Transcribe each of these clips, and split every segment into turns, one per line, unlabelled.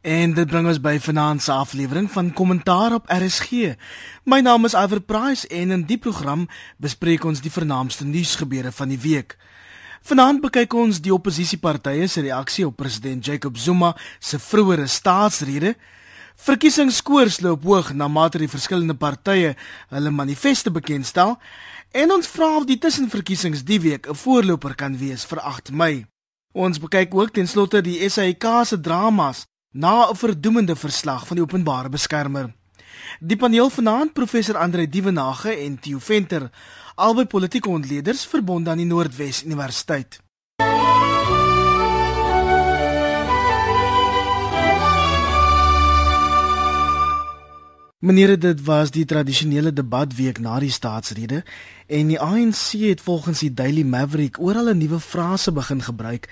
En dit bring ons by vanaand se aflewering van Kommentaar op RSG. My naam is Iver Price en in die program bespreek ons die vernaamste nuusgebeure van die week. Vanaand bekyk ons die oppositiepartye se reaksie op president Jacob Zuma se vroeëre staatsrede. Verkiesingskoers loop hoog na mate die verskillende partye hulle manifeste bekendstel en ons vra of die tussenverkiesings die week 'n voorloper kan wees vir 8 Mei. Ons bekyk ook ten slotte die SAIK se dramas Na 'n verdoemende verslag van die openbare beskermer. Die paneel vanaand professor Andre Dievenage en Theo Venter, albei politieke ontleeders verbonde aan die Noordwes Universiteit. Meneer dit was die tradisionele debatweek na die staatsrede en die ANC het volgens die Daily Maverick oral 'n nuwe frase begin gebruik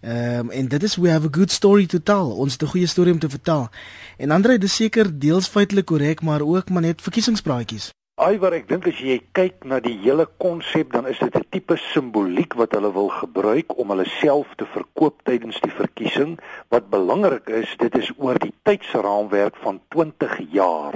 Ehm um, en dit is we have a good story to tell. Ons het 'n goeie storie om te vertel. En Andre, dis seker deels feitelik korrek, maar ook maar net verkiesingspraatjies.
Aiwer, ek dink as jy kyk na die hele konsep, dan is dit 'n tipe simboliek wat hulle wil gebruik om hulle self te verkoop tydens die verkiesing. Wat belangrik is, dit is oor die tydsraamwerk van 20 jaar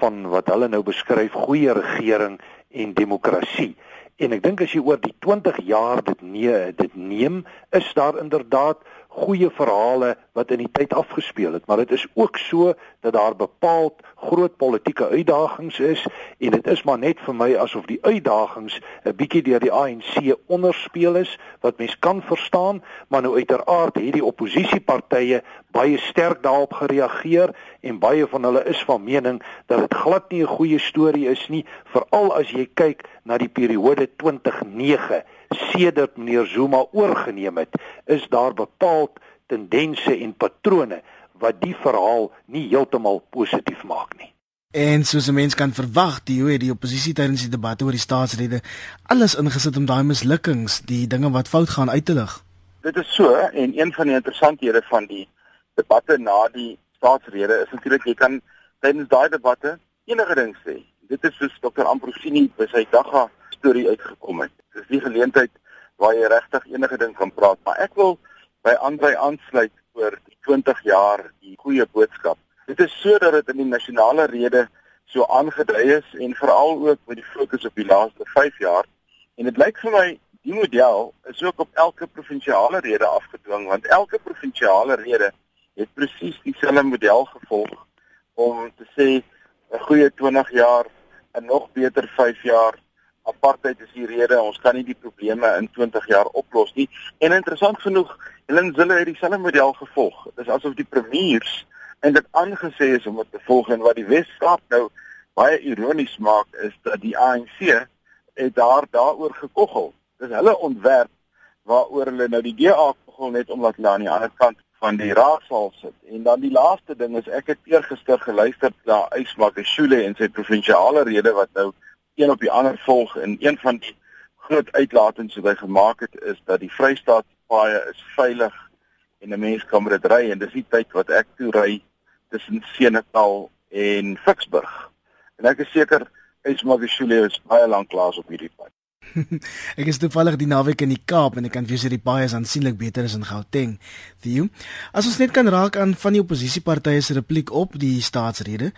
van wat hulle nou beskryf goeie regering en demokrasie. En ek dink as jy oor die 20 jaar dit nee, dit neem, is daar inderdaad goeie verhale wat in die tyd afgespeel het, maar dit is ook so dat daar bepaald groot politieke uitdagings is en dit is maar net vir my asof die uitdagings 'n bietjie deur die ANC onderspeel is wat mens kan verstaan, maar nou uiteraard het die oppositiepartye baie sterk daarop gereageer en baie van hulle is van mening dat dit glad nie 'n goeie storie is nie, veral as jy kyk na die periode 2009 sedert meneer Zuma oorgeneem het, is daar bepaald tendense en patrone wat die verhaal nie heeltemal positief maak nie.
En soos 'n mens kan verwag, die hoe die oppositie tydens die debatte oor die staatsrede alles ingesit om daai mislukkings, die dinge wat fout gaan uit te lig.
Dit is so en een van die interessanthede van die debatte na die staatsrede is natuurlik jy kan tydens daai debatte enige ding sê. Dit is soos Dr. Ambrosini by sy dagga storie uitgekom het. Dis die geleentheid waar jy regtig enige ding kan praat, maar ek wil by Andre aansluit oor die 20 jaar die goeie boodskap. Dit is sodat dit in die nasionale rede so aangedui is en veral ook met die fokus op die laaste 5 jaar. En dit lyk vir my die model is ook op elke provinsiale rede afgedwing want elke provinsiale rede het presies dieselfde model gevolg om te sê 'n goeie 20 jaar en nog beter 5 jaar apartheid is die rede ons kan nie die probleme in 20 jaar oplos nie. En interessant genoeg, Helen Zille het dieselfde model gevolg. Dit is asof die premiers dit aangesê is om dit te volg en wat die Wes-Kaap nou baie ironies maak is dat die ANC het daar daaroor gekoggel. Dis hulle ontwerp waaroor hulle nou die DA koggel net omdat hulle aan die ander kant van die raadsaal sit. En dan die laaste ding is ek het eergister geluister na Ysmakashule en sy provinsiale rede wat nou een op die ander volg en een van die groot uitlatings wat hy gemaak het is dat die Vrystaat paaie is veilig en 'n mens kan dit ry en dis die tyd wat ek toe ry tussen Senekal en Ficksburg. En ek is seker Ismagashule is baie lank klaar op hierdie pad.
ek is toevallig die naweek in die Kaap en ek kan julle sê die paai is aansienlik beter as in Gauteng. Theo, as ons net kan raak aan van die oppositiepartye se repliek op die staatsrede.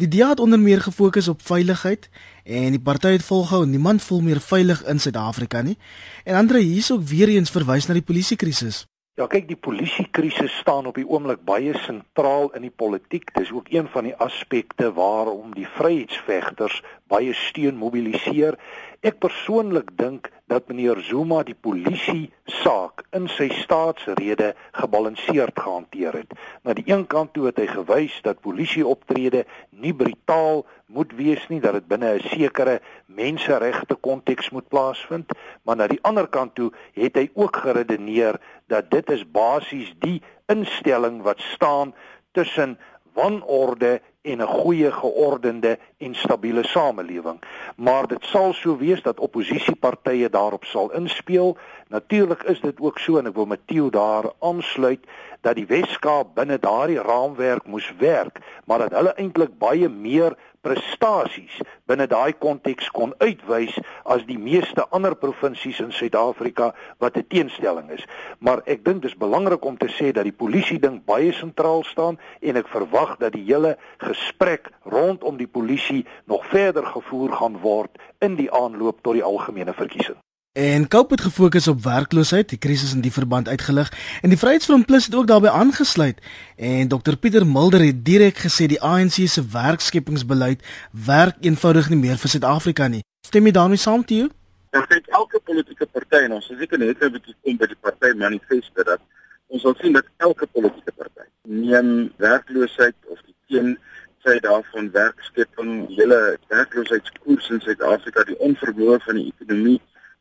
Die DA het onder meer gefokus op veiligheid en die party het volgehou niemand voel meer veilig in Suid-Afrika nie. En Andre hier's ook weer eens verwys na die polisiekrisis.
Ja, kyk, die polisiekrisis staan op die oomblik baie sentraal in die politiek. Dis ook een van die aspekte waarom die vryheidsvegters baie steun mobiliseer. Ek persoonlik dink dat meneer Zuma die polisie saak in sy staatsrede gebalanseerd gehanteer het. Na die een kant toe het hy gewys dat polisie optrede nie brutaal moet wees nie, dat dit binne 'n sekere menseregte konteks moet plaasvind, maar na die ander kant toe het hy ook geredeneer dat dit is basies die instelling wat staan tussen wanorde en 'n goeie geordende en stabiele samelewing. Maar dit sal so wees dat oppositiepartye daarop sal inspel. Natuurlik is dit ook so en ek wil Matthieu daar aansluit dat die Weskaap binne daardie raamwerk moes werk, maar dat hulle eintlik baie meer prestasies binne daai konteks kon uitwys as die meeste ander provinsies in Suid-Afrika wat 'n teenstelling is. Maar ek dink dis belangrik om te sê dat die polisie ding baie sentraal staan en ek verwag dat die hele gesprek rondom die polisie nog verder gevoer gaan word in die aanloop tot die algemene verkiesing.
En Koup het gefokus op werkloosheid, die krisis in die verband uitgelig en die Vryheidsfront Plus het ook daarbey aangesluit. En Dr Pieter Mulder het direk gesê die ANC se werkskepingsbeleid werk eenvoudig nie meer vir Suid-Afrika nie. Stem jy daarmee saam?
Ja, ek dink elke politieke party en ons is seker net 'n bietjie kom by die party manifeste dat ons wil sien dat elke politieke party neem werkloosheid of die teen sy daarvan werkskeping, hele werkloosheidskoers in Suid-Afrika, die onvermoë van die ekonomie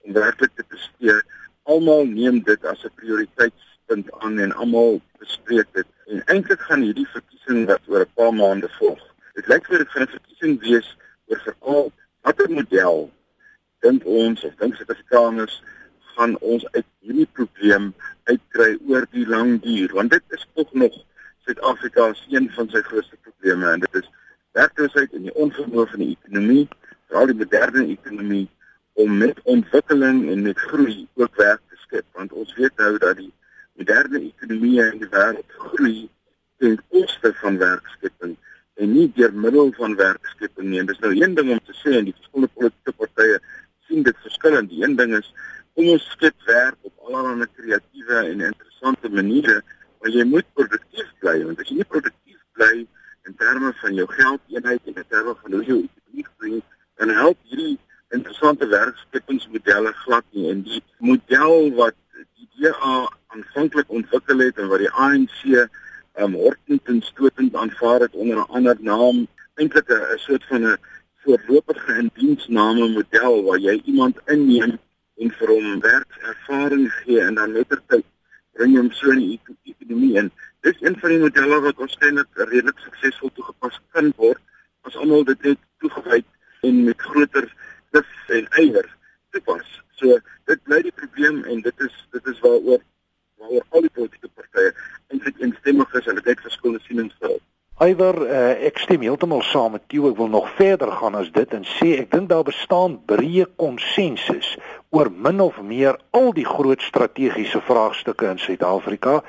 om werklik te presteer. Almal neem dit as 'n prioriteitspunt aan en almal bespreek dit. En eintlik gaan hierdie verkiesing wat oor 'n paar maande volg. Dit lyk vir dit gaan 'n verkiesing wees oor veral watter model dink ons of dink Suid-Afrikaners gaan ons uit hierdie probleem uitkry oor die lang duur want dit is tog nog Suid-Afrika se een van sy grootste probleme en dit is werkloosheid en die onvermoë van die ekonomie, veral die moderne ekonomie om met ontwikkeling en met groei ook werk te skep want ons weet nou dat die moderne ekonomie in die wêreld groei ten koste van werkskepping en nie deur middel van werkskepping nie. Dis nou een ding om te sê en die verskillende politieke partye sien dit verskillend. Die een ding is kom ons skep werk op allerlei kreatiewe en interessante maniere, maar jy moet produktief bly want as jy nie produktief bly in terme van jou geldeenheid en in terme van hoe jy ekonomie groei, dan help hierdie interessante werkskepingsmodelle glad nie en die model wat die DA aanvanklik ontwikkel het en wat die ANC um hortend en stotend aanvaar het onder 'n ander naam eintlik 'n soort van 'n voorlopige indiensname model waar jy iemand inneem en vir hom werkservaring gee en dan letterlik bring hom so in die ekonomie in. Dis een van die modelle wat waarskynlik redelik suksesvol toegepas kan word as almal dit net toegewy en met groter dis en eier toepas. So dit bly die probleem en dit is dit is waaroor waaroor al die politieke partye eintlik instemmig is en dit het verskillende sienings stel.
Eiwer, uh, ek stem heeltemal saam met jou. Ek wil nog verder gaan as dit en sê ek dink daar bestaan breë konsensus oor min of meer al die groot strategiese vraagstukke in Suid-Afrika.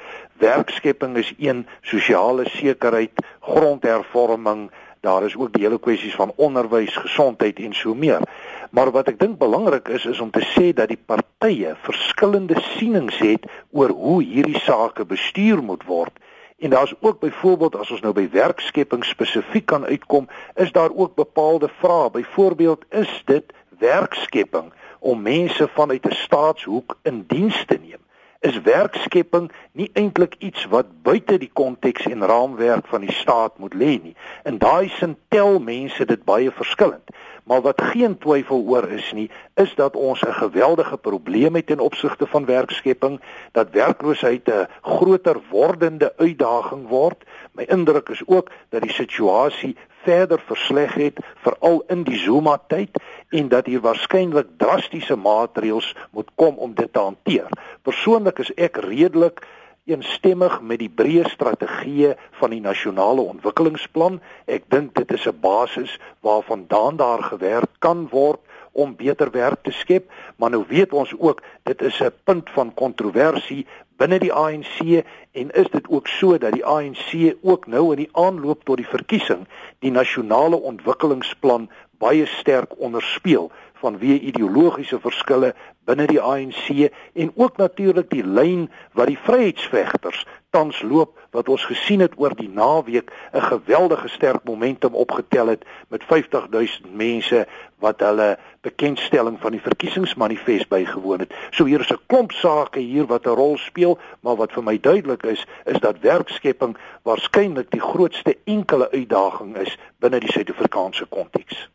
Werkskepping is een, sosiale sekerheid, grondhervorming, daar is ook die hele kwessies van onderwys, gesondheid en so meer. Maar wat ek dink belangrik is is om te sê dat die partye verskillende sienings het oor hoe hierdie sake bestuur moet word. En daar's ook byvoorbeeld as ons nou by werkskepping spesifiek kan uitkom, is daar ook bepaalde vrae. Byvoorbeeld, is dit werkskepping om mense vanuit 'n staatshoek in diens te neem? Is werkskepping nie eintlik iets wat buite die konteks en raamwerk van die staat moet lê nie. In daai sin tel mense dit baie verskillend. Maar wat geen twyfel oor is nie, is dat ons 'n geweldige probleem het ten opsigte van werkskepping, dat werkloosheid 'n groter wordende uitdaging word. My indruk is ook dat die situasie verder versleg het veral in die Zuma tyd en dat hier waarskynlik drastiese maatreëls moet kom om dit te hanteer. Persoonlik is ek redelik eensstemmig met die breë strategie van die nasionale ontwikkelingsplan. Ek dink dit is 'n basis waarvandaan daar gewerk kan word om beter werk te skep, maar nou weet ons ook dit is 'n punt van kontroversie binne die ANC en is dit ook so dat die ANC ook nou in die aanloop tot die verkiesing die nasionale ontwikkelingsplan baie sterk onderspeel vanweë ideologiese verskille binne die ANC en ook natuurlik die lyn wat die vryheidsvegters tans loop wat ons gesien het oor die naweek 'n geweldige sterk momentum opgetel het met 50000 mense wat hulle bekendstelling van die verkiesingsmanifest bygewoon het. So hier is 'n klomp sake hier wat 'n rol speel, maar wat vir my duidelik is, is dat werkskepping waarskynlik die grootste enkele uitdaging is binne die Suid-Afrikaanse konteks.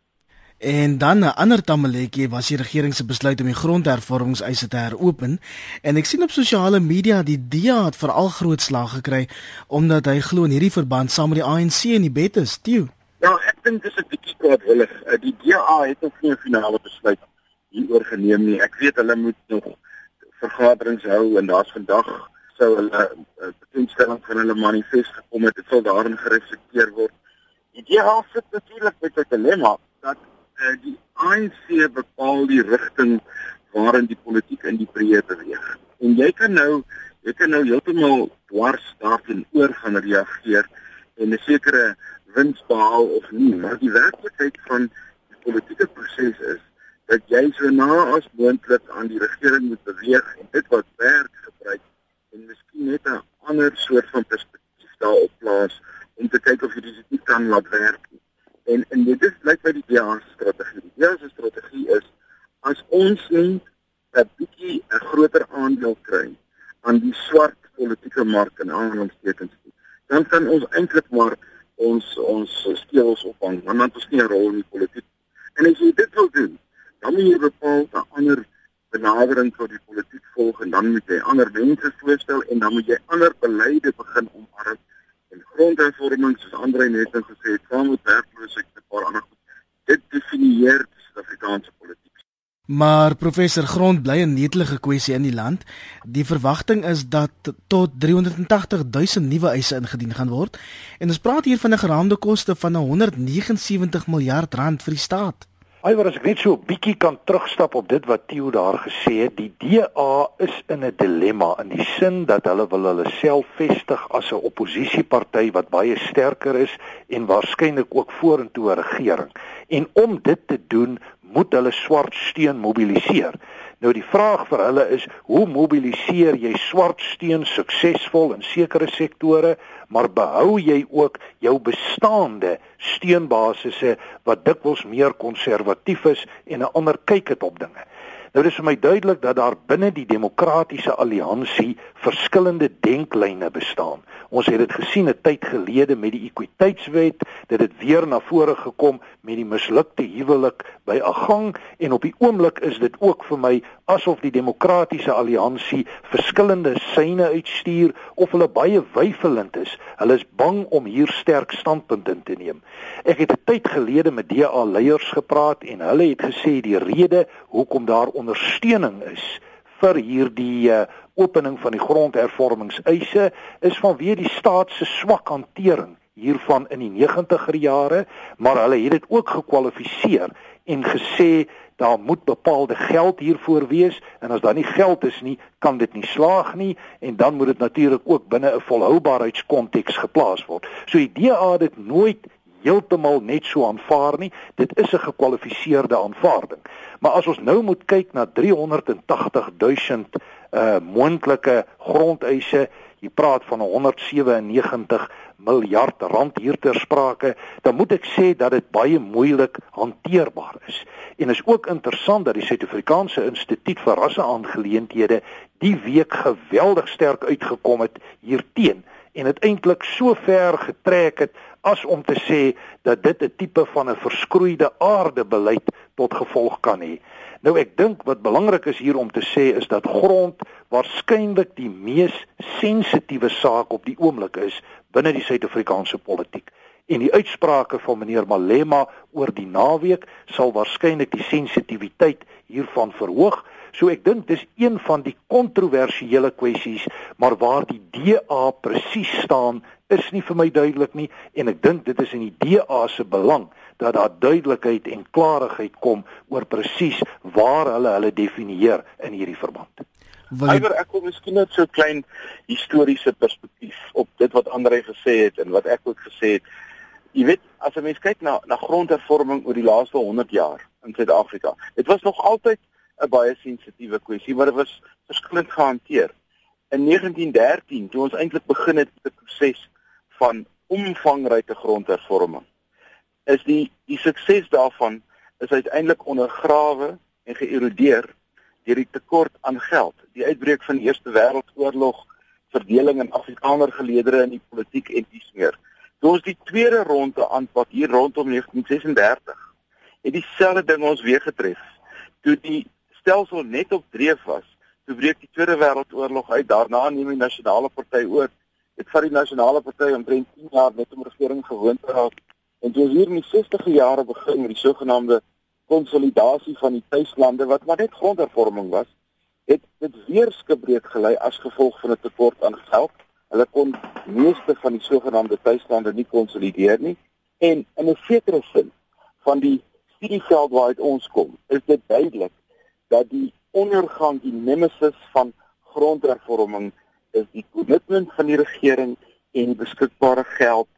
En dan 'n ander tamaletjie was die regering se besluit om die grondhervormingseise te heropen en ek sien op sosiale media die DA het veral groot slag gekry omdat hy glo in hierdie verband saam met die ANC in die bed is. Tieu.
Ja, ek dink dis 'n bietjie kwaadwillig. Eh, die DA het nog nie 'n finale besluit hieroor geneem nie. Ek weet hulle moet nog vergaderings hou en daar's vandag sou hulle 'n uh, bekendstelling van hulle manifest gekom het. Dit sal daarin gereflekteer word. Die DA sit natuurlik met 'n dilemma dat uh, die ANC bepaal die rigting waarin die politiek in die breë beweeg. En jy kan nou jy kan nou heeltemal dwars daarteenoor gaan reageer en 'n sekere wins behaal of nie, maar die werklikheid van die politieke proses is dat jy so na as moontlik aan die regering moet beweeg en dit wat werk gebruik en miskien net 'n ander soort van perspektief daarop plaas om te kyk of jy dit kan laat werk. En en dit is lyk by die DA strategie. Die DA se strategie is as ons nie 'n bietjie 'n groter aandeel kry aan die swart politieke mark in aanhalingstekens nie, dan kan ons eintlik maar ons ons skills ophang, want dan ons nie 'n rol in die politiek. En as jy dit wil doen, dan moet jy bepaal 'n ander benadering tot die politiek volg en dan moet jy ander mense voorstel en dan moet jy ander beleide begin omarm grondhervorming soos Andre net nou gesê het, saam met werkloosheid en 'n paar ander goed. Dit definieer die Suid-Afrikaanse politiek.
Maar professor Grond bly 'n netelige kwessie in die land. Die verwagting is dat tot 380 000 nuwe eise ingedien gaan word en ons praat hier van 'n geraamde koste van 179 miljard rand vir die staat.
Alhoewel as ek net so 'n bietjie kan terugstap op dit wat Theo daar gesê het, die DA is in 'n dilemma in die sin dat hulle wil hulle self vestig as 'n oppositieparty wat baie sterker is en waarskynlik ook vorentoe 'n regering. En om dit te doen, moet hulle swart steun mobiliseer. Nou die vraag vir hulle is, hoe mobiliseer jy swart steun suksesvol in sekere sektore? maar behou jy ook jou bestaande steunbasisse wat dikwels meer konservatief is en 'n ander kyk het op dinge. Nou dis vir my duidelik dat daar binne die demokratiese alliansie verskillende denklyne bestaan. Ons het dit gesien 'n tyd gelede met die ekwiteitswet, dit het weer na vore gekom met die mislukte huwelik by Agang en op die oomblik is dit ook vir my asof die demokratiese alliansie verskillende syne uitstuur of hulle baie weifelend is. Hulle is bang om hier sterk standpunte in te neem. Ek het 'n tyd gelede met DA leiers gepraat en hulle het gesê die rede hoekom daar ondersteuning is vir hierdie uh, opening van die grondhervormingseise is vanweë die staat se swak hantering hiervan in die 90er jare, maar hulle het dit ook gekwalifiseer en gesê daar moet bepaalde geld hiervoor wees en as daar nie geld is nie, kan dit nie slaag nie en dan moet dit natuurlik ook binne 'n volhoubaarheidskonteks geplaas word. So die DA het dit nooit heeltemal net so aanvaar nie. Dit is 'n gekwalifiseerde aanvaarding. Maar as ons nou moet kyk na 380 000 uh moontlike grondeise, jy praat van 197 miljard rand hier ter sprake, dan moet ek sê dat dit baie moeilik hanteerbaar is. En is ook interessant dat die Suid-Afrikaanse Instituut vir Rasseaangeleenthede die week geweldig sterk uitgekom het hierteen en dit eintlik so ver getrek het as om te sê dat dit 'n tipe van 'n verskroeide aarde beleid tot gevolg kan hê. Nou ek dink wat belangrik is hier om te sê is dat grond waarskynlik die mees sensitiewe saak op die oomblik is binne die Suid-Afrikaanse politiek. En die uitsprake van meneer Malema oor die naweek sal waarskynlik die sensitiwiteit hiervan verhoog. So ek dink dis een van die kontroversiële kwessies, maar waar die DA presies staan is nie vir my duidelik nie en ek dink dit is in die DA se belang dat daar duidelikheid en klarigheid kom oor presies waar hulle hulle definieer in hierdie verband.
Alhoewel ek wil miskien net so 'n klein historiese perspektief op dit wat Andre gesê het en wat ek ook gesê het. Jy weet, as 'n mens kyk na na grondhervorming oor die laaste 100 jaar in Suid-Afrika, dit was nog altyd 'n baie sensitiewe kwessie, maar dit was verskillend gehanteer. In 1913, toe ons eintlik begin het met die proses van omvangryke grondhervorming is die die sukses daarvan is uiteindelik ondergrawe en geërodeer deur die tekort aan geld die uitbreek van die Eerste Wêreldoorlog verdeling in Afrikaner geleedere in die politiek en dis meer toe ons die tweede ronde aanpak hier rondom 1936 het dieselfde ding ons weer getref. Toe die stelsel net op dreef was, toe breek die Tweede Wêreldoorlog uit. Daarna neem die Nasionale Party oor. Dit vat die Nasionale Party omtrent 10 jaar net om regering gewoon te raak. En toe hier in die 60e jare begin met die sogenaamde konsolidasie van die tuislande wat maar net grondhervorming was, dit weer skibreek gelei as gevolg van 'n tekort aan geld. Hulle kon meeste van die sogenaamde tuislande nie konsolideer nie en in 'n sekere sin van die studieveld waaruit ons kom, is dit duidelik dat die ondergang die nemesis van grondhervorming is die kommitment van die regering en beskikbare geld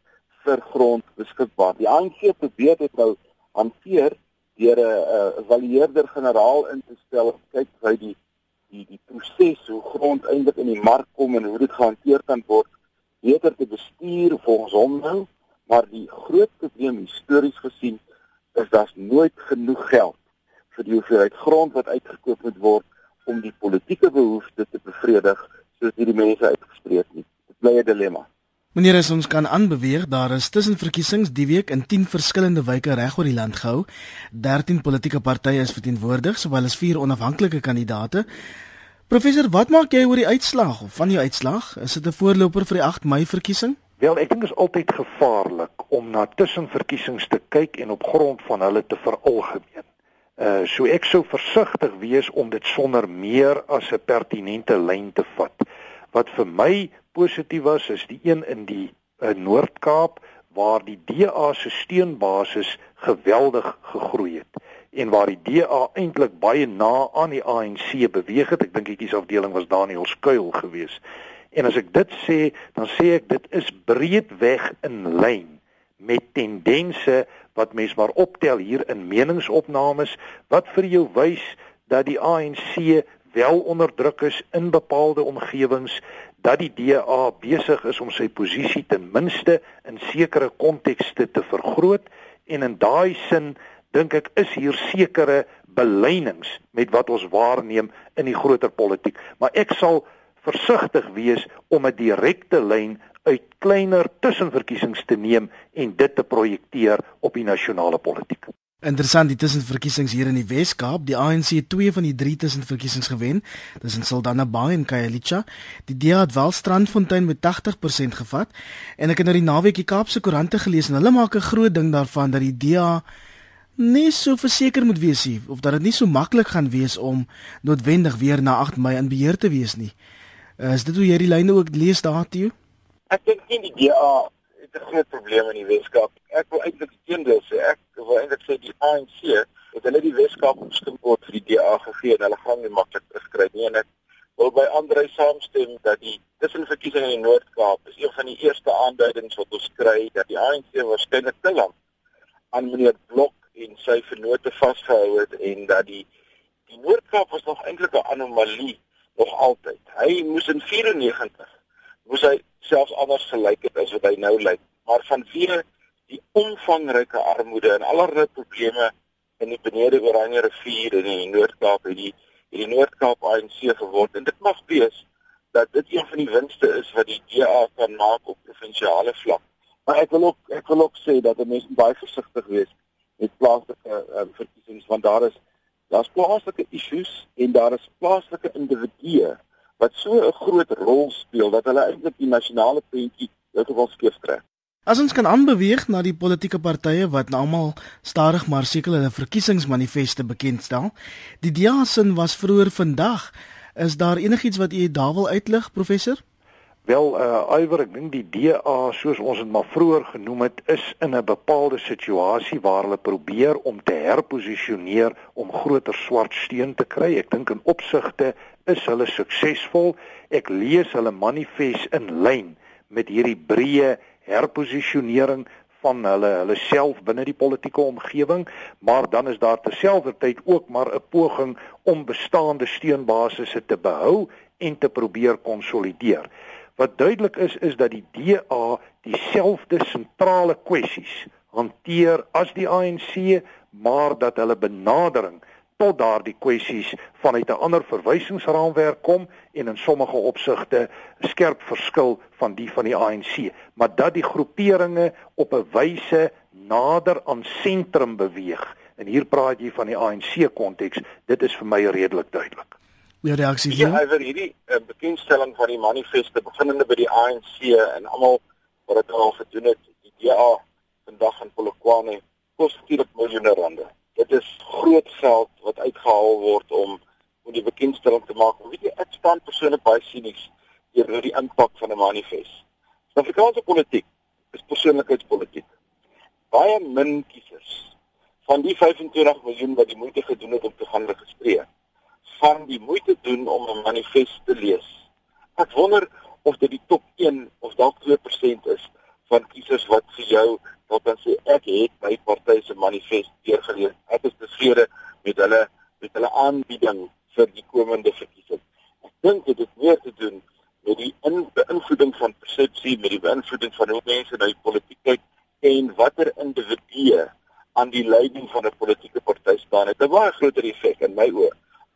vir grond beskikbaar. Die ANC probeer dit nou hanteer deur 'n evalueerder generaal in te stel om kyk hoe die die die proses hoe grond eintlik in die mark kom en hoe dit gehanteer kan word beter te bestuur volgens hom nou maar die groot probleem histories gesien is daar's nooit genoeg geld vir die hoeveelheid grond wat uitgekoop moet word om die politieke behoeftes te bevredig soos hierdie mense uitgespreek het dit bly 'n dilemma
Meneer, as ons kan aanbeweeg, daar is tussenverkiesings die week in 10 verskillende wyke reg oor die land gehou. 13 politieke partye is verteenwoordig, sowel as 4 onafhanklike kandidaate. Professor, wat maak jy oor die uitslag of van die uitslag? Is dit 'n voorloper vir die 8 Mei verkiesing?
Wel, ek dink dit is altyd gevaarlik om na tussenverkiesings te kyk en op grond van hulle te veralgemeen. Uh so ek sou versigtig wees om dit sonder meer as 'n pertinente lyn te vat. Wat vir my positief was is die een in die uh, Noord-Kaap waar die DA se steunbasis geweldig gegroei het en waar die DA eintlik baie na aan die ANC beweeg het. Ek dink die kiesafdeling was Daniel Skuil geweest. En as ek dit sê, dan sê ek dit is breedweg in lyn met tendense wat mens maar optel hier in meningsopnames wat vir jou wys dat die ANC wel onder druk is in bepaalde omgewings dat die DA besig is om sy posisie ten minste in sekere kontekste te vergroot en in daai sin dink ek is hier sekere belynings met wat ons waarneem in die groter politiek. Maar ek sal versigtig wees om 'n direkte lyn uit kleiner tussenverkiesings te neem en dit te projekteer op die nasionale politiek
Interessant die tussenverkiesings hier in die Wes-Kaap. Die ANC het twee van die drie tussenverkiesings gewen. Dis in Saldanha Bay en Khayelitsha. Die DA het wel Strandfontein met 80% gevat. En ek het nou die naweek die Kaapse koerante gelees en hulle maak 'n groot ding daarvan dat die DA nie so verseker moet wees nie of dat dit nie so maklik gaan wees om noodwendig weer na 8 Mei in beheer te wees nie. Is dit hoe jy die lyne ook lees daar toe?
Ek dink nie die DA 'n groot probleem in die Weskaap. Ek wil eintlik teendeel sê ek wil eintlik sê die ANC het hulle die Weskaap beskik word vir die DA gegee en hulle gaan nie maklik terugkry nie en ek wil by Andre saamstem dat die tussenverkiesing in die Noord-Kaap is een van die eerste aanduidings wat ons kry dat die ANC waarskynlik te lank aan meneer Blok en sy vennote vasgehou het en dat die die Noord-Kaap was nog eintlik 'n anomalie nog altyd. Hy moes in 94 moes hy selfs anders gelyk het as wat hy nou lyk. Maar vanweë die omvangryke armoede en allerlei probleme in die Benede Oranje rivier en in die Noord-Kaap het die het die Noord-Kaap ANC geword en dit mag wees dat dit een van die winste is wat die DA kan maak op provinsiale vlak. Maar ek wil ook ek wil ook sê dat mense baie versigtig wees met plaaslike um, verkiesings want daar is daar's plaaslike issues en daar is plaaslike individue wat so 'n groot rol speel dat hulle eintlik die nasionale prentjie heeltemal skeef trek.
As ons kan aanbeweeg na die politieke partye wat nou almal stadig maar seker hulle verkiesingsmanifeste bekendstel. Die DA se was vroeër vandag. Is daar enigiets wat u daar wil uitlig, professor?
Wel, uh Iwer, ek dink die DA soos ons dit maar vroeër genoem het, is in 'n bepaalde situasie waar hulle probeer om te herposisioneer om groter swart steun te kry. Ek dink in opsigte is hulle suksesvol. Ek lees hulle manifest in lyn met hierdie breë herposisionering van hulle hulle self binne die politieke omgewing, maar dan is daar terselfdertyd ook maar 'n poging om bestaande steunbasisse te behou en te probeer konsolideer. Wat duidelik is is dat die DA dieselfde sentrale kwessies hanteer as die ANC, maar dat hulle benadering tot daardie kwessies vanuit 'n ander verwysingsraamwerk kom en in sommige opsigte skerp verskil van die van die ANC, maar dat die groeperinge op 'n wyse nader aan sentrum beweeg en hier praat jy van die ANC konteks. Dit is vir my redelik duidelik.
Die reaksie
hier. Ja, oor hierdie uh, bekendstelling van die manifeste beginnende by die ANC en almal wat dit al gedoen het, die DA vandag in Polokwane kos natuurlik miljoene rande. Dit is groot geld wat uitgehaal word om om die bekendstelling te maak. Weet jy, ek staan persoonlik baie sinies oor die impak van 'n manifest. Suid-Afrikaanse politiek is persoonlikheidspolitiek. Baie min kiesers van die 25 miljoen wat die moeite gedoen het om te gaan registreer, van die moeite doen om 'n manifest te lees. Ek wonder of dit die top 1 of dalk 2% is van kiesers wat vir jou wat dan sê ek het my party se manifest deurgelees. Ek is tevrede met hulle met hulle aanbieding vir die komende verkiesing. Ek dink dit het meer te doen met die beïnvloeding van persepsie, met die beïnvloeding van hoe mense na die politiek kyk en watter individue aan die leiding van 'n politieke party staan. Dit het 'n baie groter effek in my oë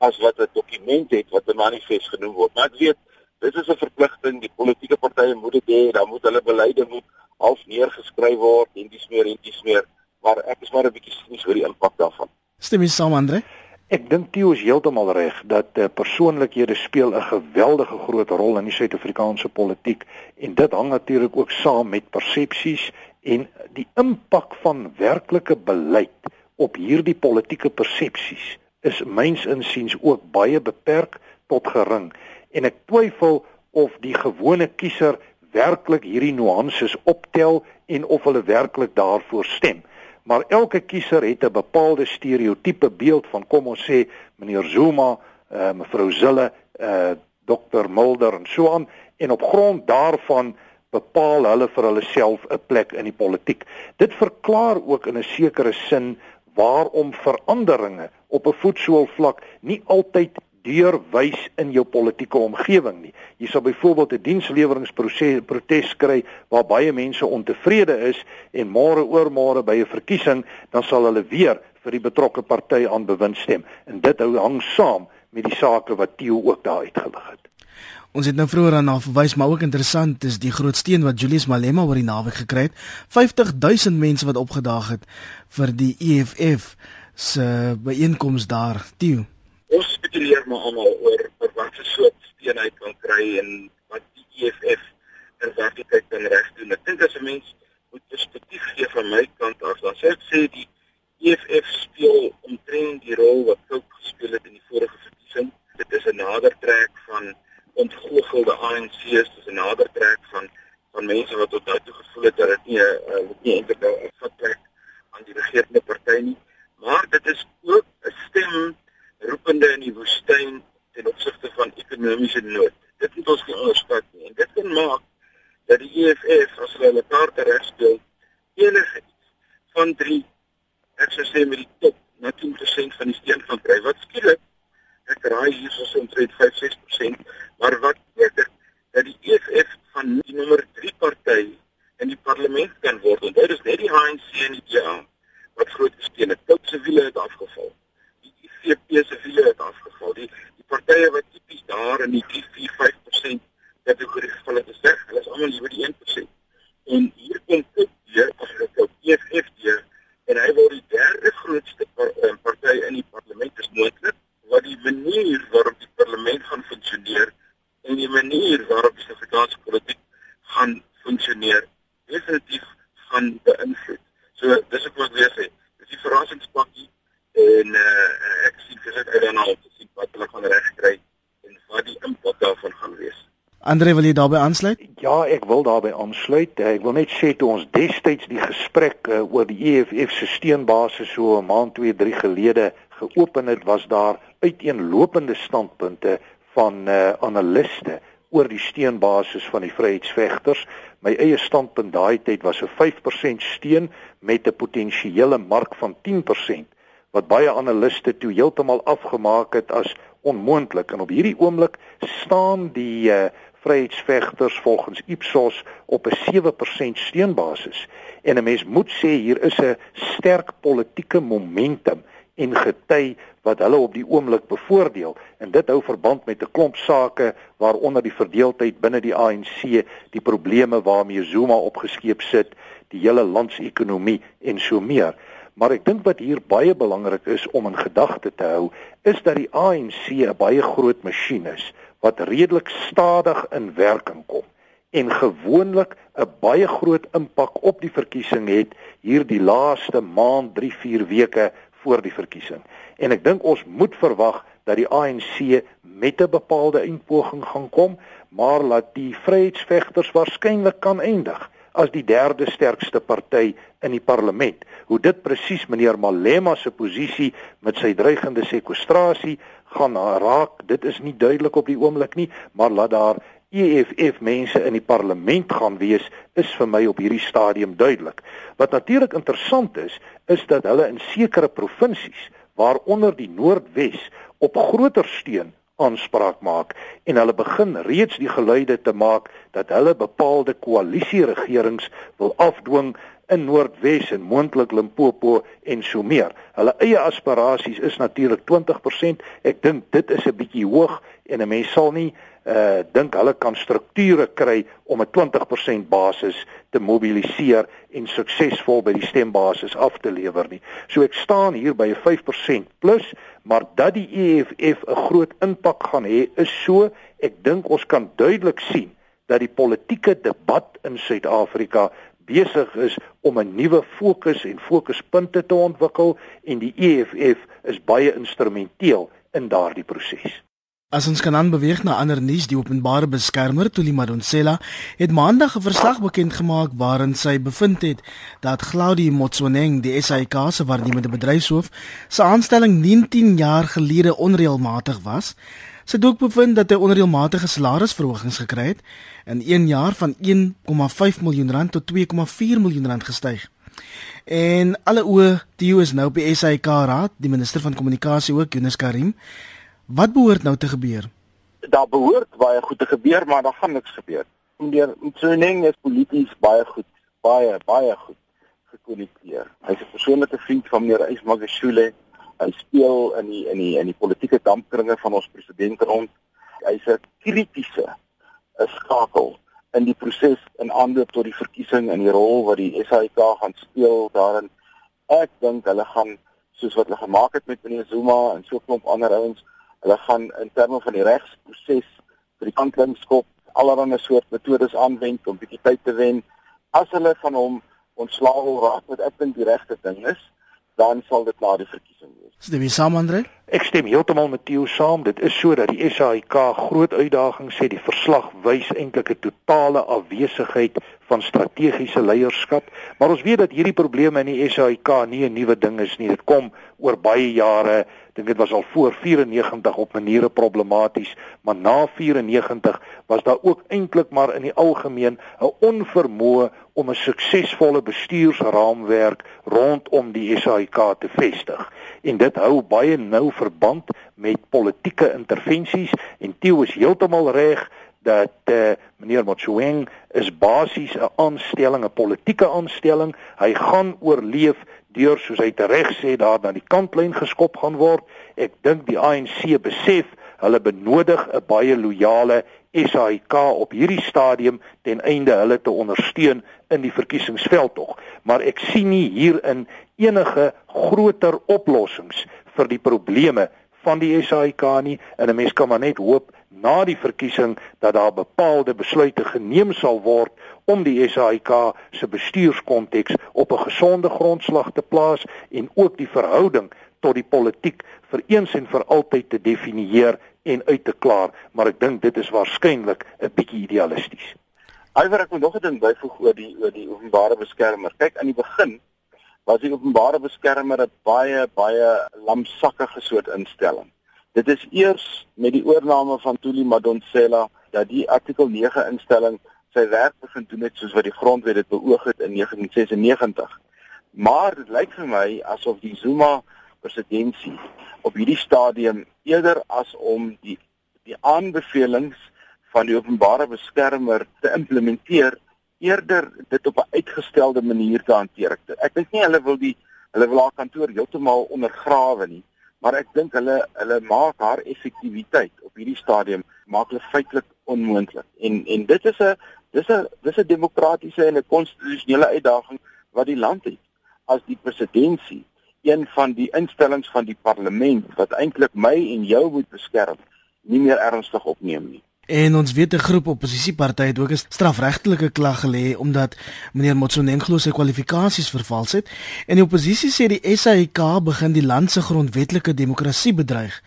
as wat 'n dokument het wat 'n manifest genoem word. Maar ek weet dit is 'n verpligting, die politieke partye moet dit hê, dan moet hulle beleide moet half neergeskryf word en dis meer en dis meer, maar ek is maar 'n bietjie skepties oor die impak daarvan.
Stem jy saam, Andre?
Ek dink Theo is heeltemal reg dat uh, persoonlikhede speel 'n geweldige groot rol in die Suid-Afrikaanse politiek en dit hang natuurlik ook saam met persepsies en die impak van werklike beleid op hierdie politieke persepsies is myns insiens ook baie beperk tot gering en ek twyfel of die gewone kiezer werklik hierdie nuances optel en of hulle werklik daarvoor stem maar elke kiezer het 'n bepaalde stereotipe beeld van kom ons sê meneer Zuma, uh, mevrou Zille, uh, Dr Mulder en so aan en op grond daarvan bepaal hulle vir hulle self 'n plek in die politiek. Dit verklaar ook in 'n sekere sin waarom veranderinge op 'n voetsoolvlak nie altyd deurwys in jou politieke omgewing nie. Jy sal byvoorbeeld 'n diensleweringproses protes kry waar baie mense ontevrede is en môre oor môre by 'n verkiesing dan sal hulle weer vir die betrokke party aan bewind stem. En dit hou hang saam met die sake wat Theo ook daar uitgelig het.
Ons het nou vroeër aan verwys, maar ook interessant is die groot steen wat Julius Malema oor die naweek gekry het. 50000 mense wat opgedaag het vir die EFF se byeenkoms daar, Theo
ons spekuleer maar almal oor oor wat se soort steen hy kan kry en wat die EFF in werklikheid kan reg doen. Ek dink as 'n mens moet perspektief gee van my kant af, dan sê ek sê die EFF speel omtrent die rol wat Cook gespeel het in die vorige verkiesing. Dit is 'n nader trek van ontgoochelde ANC's, dit is 'n nader trek van van mense wat tot nou toe gevoel het dat dit nie 'n uh, nie eintlik 'n vertrek aan die regerende party nie, maar dit is ook 'n stem roepende in die woestyn ten opsigte van ekonomiese nood. Dit moet ons nie onderskat nie. En dit kan maak dat die EFF as hulle hulle kaarte reg speel enige van 3 ek sou sê met die top na 10% van die steun van kry. Wat skielik ek raai hier so omtrent 5-6%, maar wat beter dat die EFF van die nommer 3 party in die parlement kan word. En dit is net die ANC en die DA wat groot steun het. Tot se wiele het afgeval. FP se wiele het afgeval. Die die partye wat tipies daar in die 3-4-5% kategorie geval het, is weg. Hulle is almal hier by die 1%. En hier kom dit weer as ek op EFF en hy word die derde grootste eh, party in die parlement is moontlik wat die manier waarop die parlement gaan funksioneer en die manier waarop die Suid-Afrikaanse politiek gaan funksioneer definitief gaan beïnvloed. So dis ek wil weer sê, dis die verrassingspakkie en uh, ek sien vir dit uit daarna om te sien wat hulle gaan regkry en wat die impak daarvan gaan wees.
Andre wil jy daarbey aansluit?
Ja, ek wil daarbey aansluit. Eh, ek wil net sê toe ons destyds die gesprek uh, oor die EFF se steunbasis so 'n maand 2, 3 gelede geopen het, was daar uiteenlopende standpunte van uh, analiste oor die steunbasis van die vryheidsvegters. My eie standpunt daai tyd was 'n 5% steun met 'n potensiële mark van 10% wat baie analiste toe heeltemal afgemaak het as onmoontlik en op hierdie oomblik staan die uh, vryheidsvegters volgens Ipsos op 'n 7% steunbasis. En 'n mens moet sê hier is 'n sterk politieke momentum en gety wat hulle op die oomblik bevoordeel. En dit hou verband met 'n klomp sake waaronder die verdeeldheid binne die ANC, die probleme waarmee Zuma opgeskeep sit, die hele landsekonomie en so meer. maar ek dink wat hier baie belangrik is om in gedagte te hou, is dat die ANC 'n baie groot masjien is wat redelik stadig in werking kom en gewoonlik 'n baie groot impak op die verkiesing het hier die laaste maand 3 4 weke voor die verkiesing. En ek dink ons moet verwag dat die ANC met 'n bepaalde inpoging gaan kom, maar laat die vryheidsvegters waarskynlik kan eindig as die derde sterkste party in die parlement. Hoe dit presies meneer Malema se posisie met sy dreigende sekwestrasie gaan raak, dit is nie duidelik op die oomblik nie, maar laat daar EFF mense in die parlement gaan wees is vir my op hierdie stadium duidelik. Wat natuurlik interessant is, is dat hulle in sekere provinsies, waaronder die Noordwes, op groter steun aanspraak maak en hulle begin reeds die geluide te maak dat hulle bepaalde koalisieregerings wil afdwing in Noordwes en moontlik Limpopo en so meer. Hulle eie aspirasies is natuurlik 20%. Ek dink dit is 'n bietjie hoog en 'n mens sal nie uh dink hulle kan strukture kry om 'n 20% basis te mobiliseer en suksesvol by die stembasis af te lewer nie. So ek staan hier by 'n 5% plus, maar dat die EFF 'n groot impak gaan hê is so, ek dink ons kan duidelik sien dat die politieke debat in Suid-Afrika besig is om 'n nuwe fokus en fokuspunte te ontwikkel en die EFF is baie instrumenteel in daardie proses.
As ons kan aanbeweeg na ander nuus, die openbare beskermer Tuli Madonsela het maandag 'n verslag bekend gemaak waarin sy bevind het dat Claudie Motsoneng, die SAIK se waarnemende bedryfshoof, se aanstelling 19 jaar gelede onreëlmatig was. Sy het ook bevind dat hy onreëlmatige salarisverhogings gekry het in 1 jaar van 1,5 miljoen rand tot 2,4 miljoen rand gestyg. En alle oë die is nou die SAIK raad, die minister van kommunikasie ook, Jonas Karim. Wat behoort nou te gebeur?
Daar behoort baie goed te gebeur, maar daar gaan niks gebeur. Meneer Mtsoneng is polities baie goed, baie baie goed gekonnekteer. Hy's 'n persoonlike vriend van meneer Ismagashule. Hy speel in die in die in die politieke dampkringe van ons president rond. Hy's 'n kritiese 'n skakel in die proses in aanloop tot die verkiesing en die rol wat die SAIK gaan speel daarin. Ek dink hulle gaan soos wat hulle gemaak het met meneer Zuma en so klomp ander ouens Hulle gaan in terme van die regsproses vir die kantlingskop allerlei soort metodes aanwend om bietjie tyd te wen. As hulle van hom ontslaaw raak wat ek dink die regte ding is, dan sal dit na die verkiesing wees.
Stem jy saam Andre?
Ek stem heeltemal met Theo saam. Dit is so dat die SAIK groot uitdagings sê die verslag wys eintlik 'n totale afwesigheid van strategiese leierskap, maar ons weet dat hierdie probleme in die SAIK nie 'n nuwe ding is nie. Dit kom oor baie jare dink dit was al voor 94 op maniere problematies, maar na 94 was daar ook eintlik maar in die algemeen 'n onvermoë om 'n suksesvolle bestuursraamwerk rondom die SAIK te vestig. En dit hou baie nou verband met politieke intervensies en Theo is heeltemal reg dat uh, meneer Motsoeng is basies 'n aanstelling, 'n politieke aanstelling. Hy gaan oorleef deur soos hy tereg sê daar na die kantlyn geskop gaan word. Ek dink die ANC besef hulle benodig 'n baie loyale SAIK op hierdie stadium ten einde hulle te ondersteun in die verkiesingsveldtog. Maar ek sien nie hierin enige groter oplossings vir die probleme van die SAIK nie en 'n mens kan maar net hoop na die verkiesing dat daar bepaalde besluite geneem sal word om die SAIK se bestuurskonteks op 'n gesonde grondslag te plaas en ook die verhouding tot die politiek vir eens en vir altyd te definieer en uit te klaar, maar ek dink dit is waarskynlik 'n bietjie idealisties.
Alhoewel ek moet nog 'n ding byvoeg oor die oor die openbare beskermer. Kyk aan die begin was die openbare beskermer 'n baie baie lamsakkige soort instelling. Dit is eers met die oorneem van Tuli Madonsela dat die artikel 9 instelling sy werk begin doen het soos wat die grondwet dit beoog het in 1996. Maar dit lyk vir my asof die Zuma presidentskap op hierdie stadium eerder as om die die aanbevelings van die openbare beskermer te implementeer eerder dit op 'n uitgestelde manier te hanteer. Ek dink nie hulle wil die hulle wil haar kantoor heeltemal ondergrawe nie, maar ek dink hulle hulle maak haar effektiwiteit op hierdie stadium maak hulle feitelik onmoontlik. En en dit is 'n dis 'n dis 'n demokratiese en 'n konstitusionele uitdaging wat die land het. as die presidentskap een van die instellings van die parlement wat eintlik my en jou moet beskerm, nie meer ernstig opneem nie.
En ons weet 'n groep oppositiepartye het ook 'n strafregtelike klag gelê omdat meneer Motsonenglo sy kwalifikasies vervals het. En die oppositie sê die SAIK begin die land se grondwetlike demokrasie bedreig.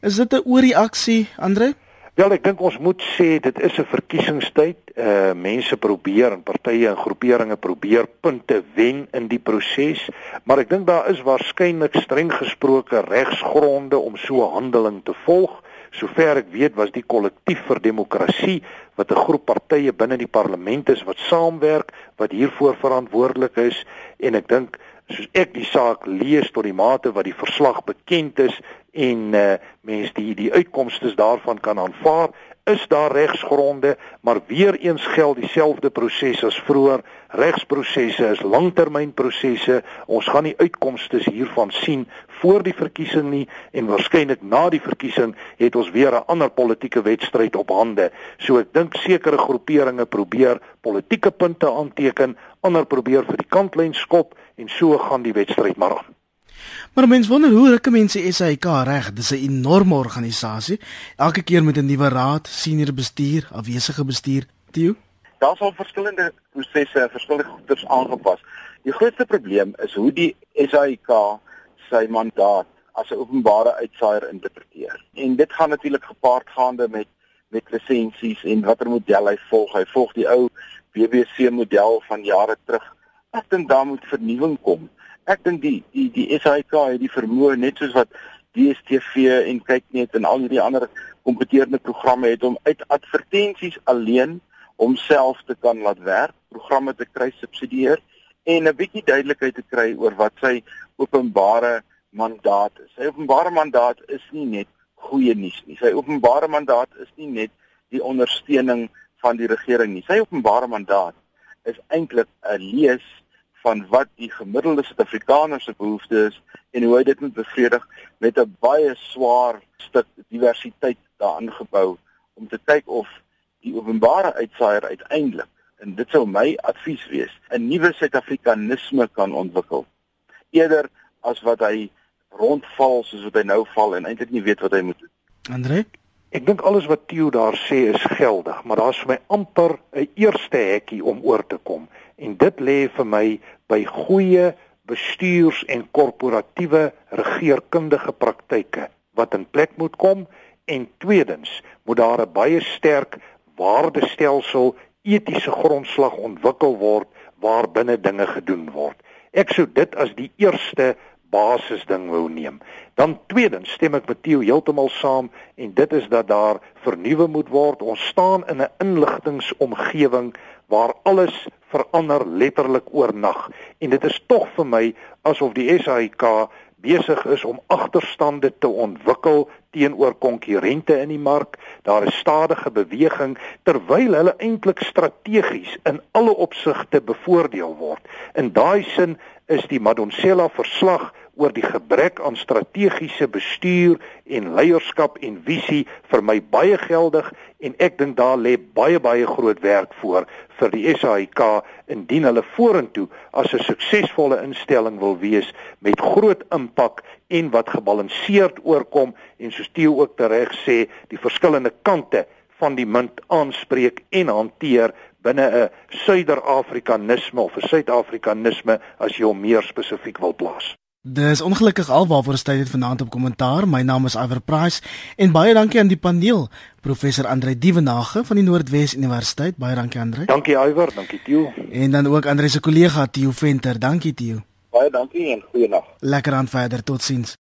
Is dit 'n oorreaksie, Andre?
Wel, ek dink ons moet sê dit is 'n verkiesingstyd. Uh mense probeer en partye en groeperinge probeer punte wen in die proses, maar ek dink daar is waarskynlik streng gesproke regsgronde om so 'n handeling te volg. Sover ek weet was die kollektief vir demokrasie wat 'n groep partye binne die parlement is wat saamwerk wat hiervoor verantwoordelik is en ek dink soos ek die saak lees tot die mate wat die verslag bekend is en uh, mense die die uitkomste daarvan kan aanvaar is daar regsgronde, maar weer eens geld dieselfde proses as vroeër. Regsprosesse is langtermynprosesse. Ons gaan nie uitkomste hiervan sien voor die verkiesing nie en waarskynlik na die verkiesing het ons weer 'n ander politieke wedstryd op hande. So ek dink sekere groeperinge probeer politieke punte aanteken, ander probeer vir die kantlyn skop en so gaan die wedstryd maar aan.
Maar mense wonder hoe ruk mense SAIK reg? Dis 'n enorme organisasie. Elke keer met 'n nuwe raad, senior bestuur, afwesige bestuur. Theo,
daar's al verskillende prosesse, verskillende goeders aangepas. Die grootste probleem is hoe die SAIK sy mandaat as 'n openbare uitsaaier interpreteer. En dit gaan natuurlik gepaard gaande met met lisensies en watter model hy volg. Hy volg die ou BBC model van jare terug. Ek dink daar moet vernuwing kom ek dink die die die SAK het die vermoë net soos wat DStv en kyknet en al hierdie ander kompeterende programme het om uit advertensies alleen homself te kan laat werk, programme te kry subsidieer en 'n bietjie duidelikheid te kry oor wat sy openbare mandaat is. Sy openbare mandaat is nie net goeie nuus nie. Sy openbare mandaat is nie net die ondersteuning van die regering nie. Sy openbare mandaat is eintlik 'n lees van wat die gemiddelde Suid-Afrikaner se behoeftes is en hoe hy dit moet bevredig met 'n baie swaar stuk diversiteit daarin gebou om te kyk of die openbare uitsaaier uiteindelik en dit sou my advies wees 'n nuwe Suid-Afrikanisme kan ontwikkel. Eerder as wat hy rondval soos wat hy nou val en eintlik nie weet wat hy moet doen.
Andre?
Ek dink alles wat Theo daar sê is geldig, maar daar's vir my amper 'n eerste hekkie om oor te kom en dit lê vir my by goeie bestuurs- en korporatiewe regeringskundige praktyke wat in plek moet kom en tweedens moet daar 'n baie sterk waardestelsel etiese grondslag ontwikkel word waarbinne dinge gedoen word. Ek sou dit as die eerste basisding wou neem. Dan tweedens stem ek met Theo heeltemal saam en dit is dat daar vernuwe moet word. Ons staan in 'n inligtingomgewing waar alles verander letterlik oornag en dit is tog vir my asof die SAIK besig is om agterstande te ontwikkel teenoor konkurrente in die mark. Daar is stadige beweging terwyl hulle eintlik strategies in alle opsigte bevoordeel word. In daai sin is die Madonsela verslag oor die gebrek aan strategiese bestuur en leierskap en visie vir my baie geldig en ek dink daar lê baie baie groot werk voor vir die SAIK indien hulle vorentoe as 'n suksesvolle instelling wil wees met groot impak en wat gebalanseerd oorkom en soos Theo ook tereg sê die verskillende kante van die munt aanspreek en hanteer binne 'n Suider-Afrikanisme of 'n Suid-Afrikanisme as jy hom meer spesifiek wil plaas.
Dis ongelukkig alwaar stel dit vanaand op kommentaar. My naam is Iver Price en baie dankie aan die paneel. Professor Andre Dievenage van die Noordwes Universiteit. Baie dankie Andre.
Dankie Iver, dankie Theo.
En dan ook Andre se kollega Theo Venter. Dankie Theo.
Baie dankie en goeienaand.
Lekker aan verder. Totsiens.